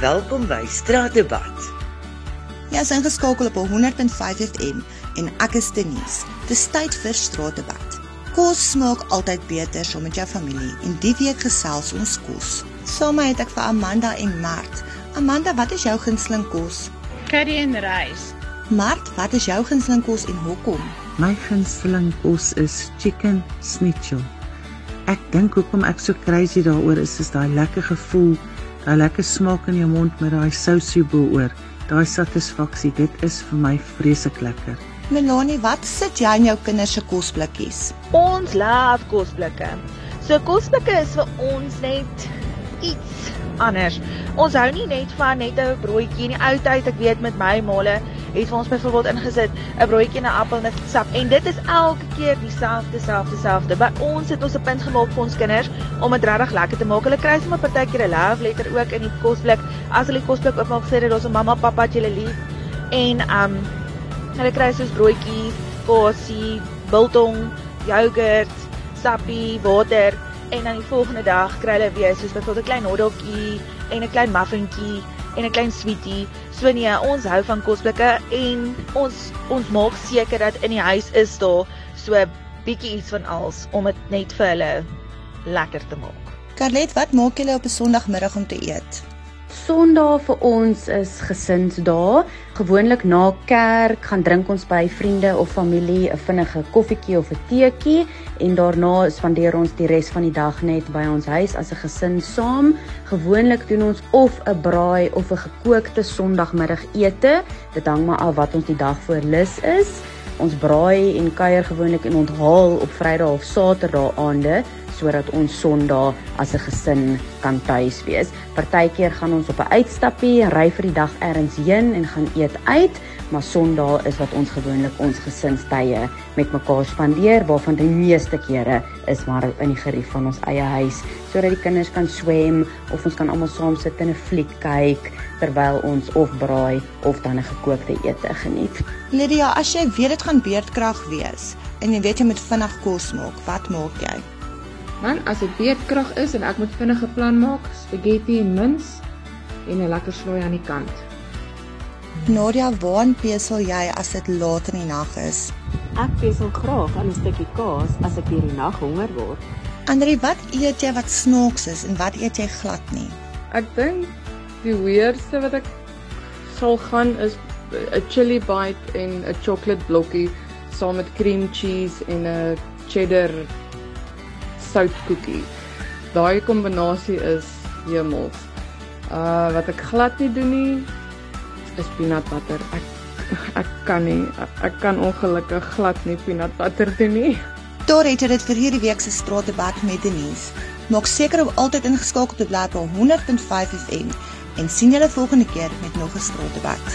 Welkom by Straatdebat. Jy is ingeskakel op 100.5 FM en ek is Denise. Dis tyd vir Straatdebat. Kos smaak altyd beter saam met jou familie en die week gesels ons kos. Saam het ek vir Amanda en Mart. Amanda, wat is jou gunsteling kos? Curry en rys. Mart, wat is jou gunsteling kos en hoekom? My gunsteling kos is chicken schnitzel. Ek dink hoekom ek so crazy daaroor is, is daai lekker gevoel, daai lekker smaak in jou mond met daai sousie bo-oor. Daai satisfaksie, dit is vir my vreeslik lekker. Melanie, wat sit jy in jou kinders se kosblikkies? Ons love kosblikke. So kosblikke is vir ons net iets anders. Ons hou nie net van net 'n broodjie nie. Ou tyd, ek weet met my maale het ons byvoorbeeld ingesit 'n broodjie en 'n appel en 'n sap en dit is elke keer dieselfde, dieselfde, dieselfde. By ons het ons 'n punt gemaak vir ons kinders om dit regtig lekker te maak. Hulle kry sommer partykeer 'n love letter ook in die kosblik. As hulle die kosblik oopmaak, sê dit ons mamma, pappa, jy lief. En um hulle kry soos broodjies, kosie, biltong, yoghurt, sappie, water en dan die volgende dag kry hulle weer soos byvoorbeeld 'n klein hotdoggie en 'n klein muffinkie en 'n klein sweetie. So nee, ons hou van kosblikke en ons ons maak seker dat in die huis is daar so 'n bietjie iets van alles om dit net vir hulle lekker te maak. Carlet, wat maak julle op 'n Sondagmiddag om te eet? Sondag vir ons is gesinsdae. Gewoonlik na kerk gaan drink ons by vriende of familie 'n vinnige koffietjie of 'n teetjie en daarna spandeer ons die res van die dag net by ons huis as 'n gesin saam. Gewoonlik doen ons of 'n braai of 'n gekookte Sondagmiddagete. Dit hang maar af wat ons die dag voor lus is. Ons braai en kuier gewoonlik en onthaal op Vrydag of Saterdag aande sodat ons Sondag as 'n gesin kan tuis wees. Partykeer gaan ons op 'n uitstappie, ry vir die dag elders heen en gaan eet uit, maar Sondag is wat ons gewoonlik ons gesinstye met mekaar spandeer, waarvan die meeste kere is maar in die gerief van ons eie huis, sodat die kinders kan swem of ons kan almal saam sit en 'n fliek kyk terwyl ons of braai of dan 'n gekookte ete geniet. Lydia, as jy weet dit gaan beerdkrag wees en jy weet jy moet vinnig kos maak, wat maak jy? Man, as dit beerdkrag is en ek moet vinnige plan maak, spaghetti en mins en 'n lekker slooi aan die kant. Nadia, waaraan besel jy as dit laat in die nag is? Ek besel graag aan 'n stukkie kaas as ek deur die nag honger word. Andri, wat eet jy wat snaaks is en wat eet jy glad nie? Ek dink die weerste wat ek sal gaan is 'n chili bite en 'n chocolate blokkie saam met cream cheese en 'n cheddar soutkoekie. Daai kombinasie is hemels. Uh wat ek glad nie doen nie is peanut butter. Ek ek kan nie ek kan ongelukkig glad nie peanut butter doen nie. Daar het dit vir hierdie week se straatdebat met Denise. Maak seker om altyd ingeskakel te bly op 100.5 FM en sien julle volgende keer met nog 'n straatdebat.